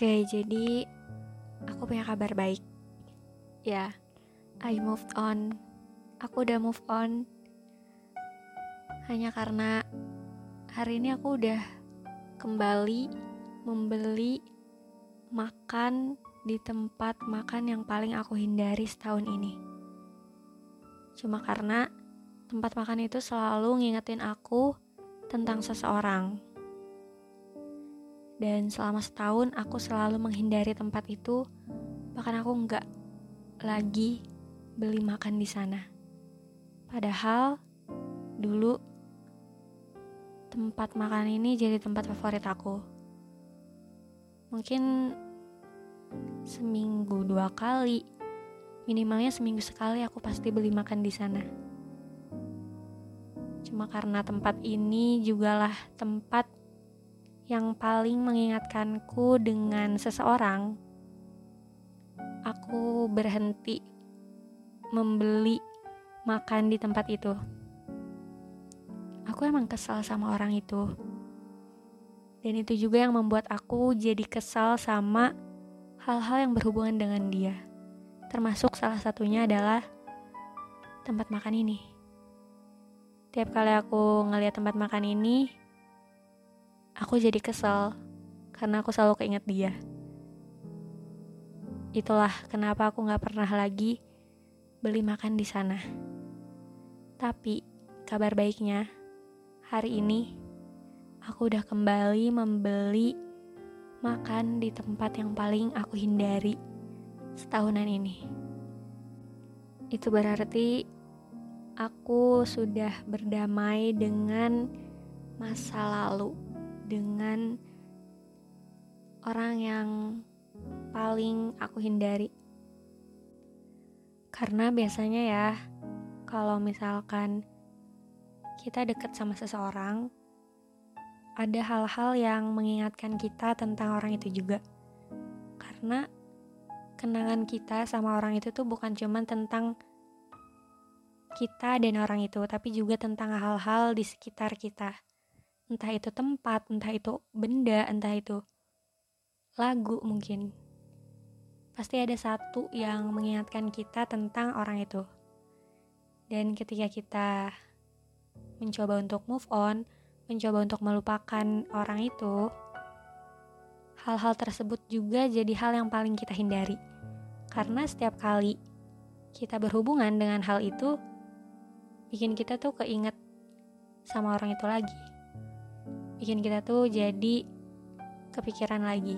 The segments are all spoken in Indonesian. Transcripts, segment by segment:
Oke, jadi aku punya kabar baik. Ya, I moved on. Aku udah move on. Hanya karena hari ini aku udah kembali membeli makan di tempat makan yang paling aku hindari setahun ini. Cuma karena tempat makan itu selalu ngingetin aku tentang seseorang dan selama setahun aku selalu menghindari tempat itu, bahkan aku nggak lagi beli makan di sana. Padahal dulu tempat makan ini jadi tempat favorit aku. Mungkin seminggu dua kali, minimalnya seminggu sekali aku pasti beli makan di sana. Cuma karena tempat ini jugalah tempat yang paling mengingatkanku dengan seseorang, aku berhenti membeli makan di tempat itu. Aku emang kesal sama orang itu. Dan itu juga yang membuat aku jadi kesal sama hal-hal yang berhubungan dengan dia. Termasuk salah satunya adalah tempat makan ini. Tiap kali aku ngeliat tempat makan ini, aku jadi kesel karena aku selalu keinget dia. Itulah kenapa aku gak pernah lagi beli makan di sana. Tapi kabar baiknya, hari ini aku udah kembali membeli makan di tempat yang paling aku hindari setahunan ini. Itu berarti aku sudah berdamai dengan masa lalu dengan orang yang paling aku hindari. Karena biasanya ya, kalau misalkan kita deket sama seseorang, ada hal-hal yang mengingatkan kita tentang orang itu juga. Karena kenangan kita sama orang itu tuh bukan cuma tentang kita dan orang itu, tapi juga tentang hal-hal di sekitar kita entah itu tempat, entah itu benda, entah itu lagu mungkin. Pasti ada satu yang mengingatkan kita tentang orang itu. Dan ketika kita mencoba untuk move on, mencoba untuk melupakan orang itu, hal-hal tersebut juga jadi hal yang paling kita hindari. Karena setiap kali kita berhubungan dengan hal itu, bikin kita tuh keinget sama orang itu lagi bikin kita tuh jadi kepikiran lagi.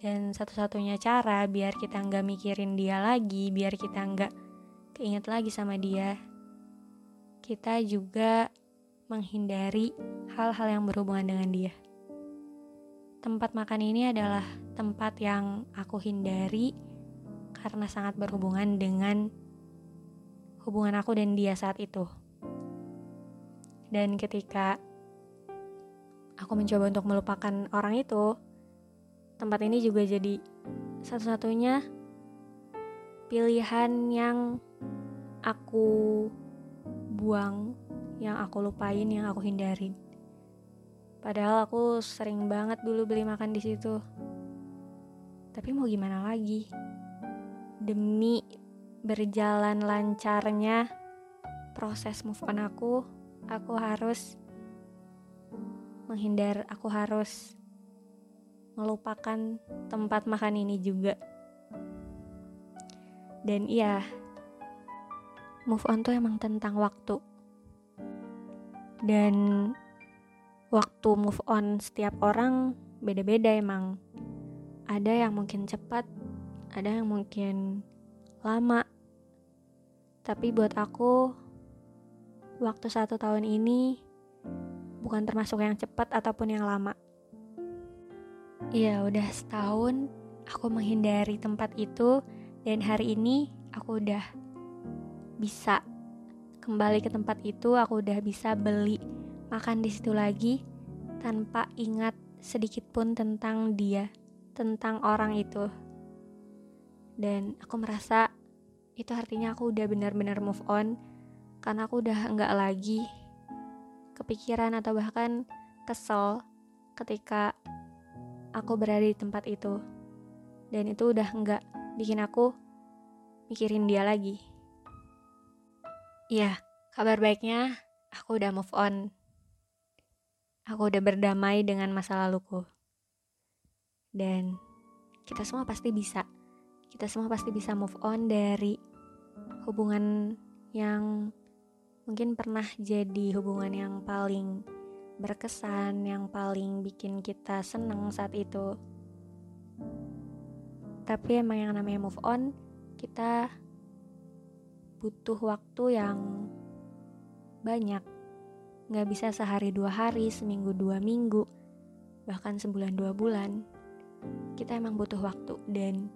Dan satu-satunya cara biar kita nggak mikirin dia lagi, biar kita nggak keinget lagi sama dia, kita juga menghindari hal-hal yang berhubungan dengan dia. Tempat makan ini adalah tempat yang aku hindari karena sangat berhubungan dengan hubungan aku dan dia saat itu. Dan ketika aku mencoba untuk melupakan orang itu, tempat ini juga jadi satu-satunya pilihan yang aku buang, yang aku lupain, yang aku hindarin. Padahal aku sering banget dulu beli makan di situ. Tapi mau gimana lagi? Demi berjalan lancarnya proses move on aku, aku harus menghindar, aku harus melupakan tempat makan ini juga. Dan iya, move on tuh emang tentang waktu. Dan waktu move on setiap orang beda-beda emang. Ada yang mungkin cepat, ada yang mungkin lama. Tapi buat aku, waktu satu tahun ini bukan termasuk yang cepat ataupun yang lama. Ya udah setahun aku menghindari tempat itu dan hari ini aku udah bisa kembali ke tempat itu, aku udah bisa beli makan di situ lagi tanpa ingat sedikit pun tentang dia, tentang orang itu. Dan aku merasa itu artinya aku udah benar-benar move on karena aku udah nggak lagi kepikiran atau bahkan kesel ketika aku berada di tempat itu. Dan itu udah nggak bikin aku mikirin dia lagi. Iya, kabar baiknya aku udah move on Aku udah berdamai dengan masa laluku. Dan kita semua pasti bisa. Kita semua pasti bisa move on dari hubungan yang mungkin pernah jadi hubungan yang paling berkesan, yang paling bikin kita seneng saat itu. Tapi emang yang namanya move on, kita butuh waktu yang banyak Nggak bisa sehari dua hari, seminggu dua minggu, bahkan sebulan dua bulan. Kita emang butuh waktu dan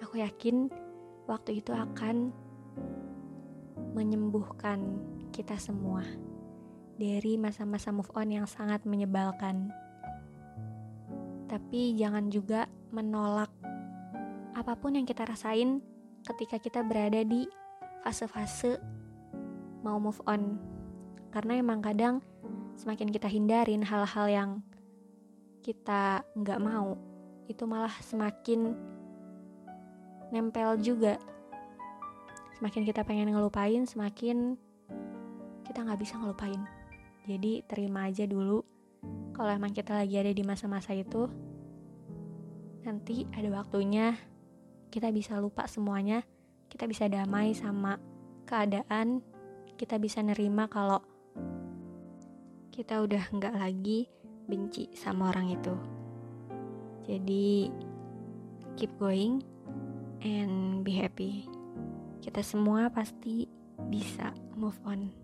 aku yakin waktu itu akan menyembuhkan kita semua dari masa-masa move on yang sangat menyebalkan. Tapi jangan juga menolak apa pun yang kita rasain ketika kita berada di fase-fase mau move on karena emang kadang semakin kita hindarin hal-hal yang kita nggak mau itu malah semakin nempel juga semakin kita pengen ngelupain semakin kita nggak bisa ngelupain jadi terima aja dulu kalau emang kita lagi ada di masa-masa itu nanti ada waktunya kita bisa lupa semuanya kita bisa damai sama keadaan kita bisa nerima kalau kita udah nggak lagi benci sama orang itu. Jadi keep going and be happy. Kita semua pasti bisa move on.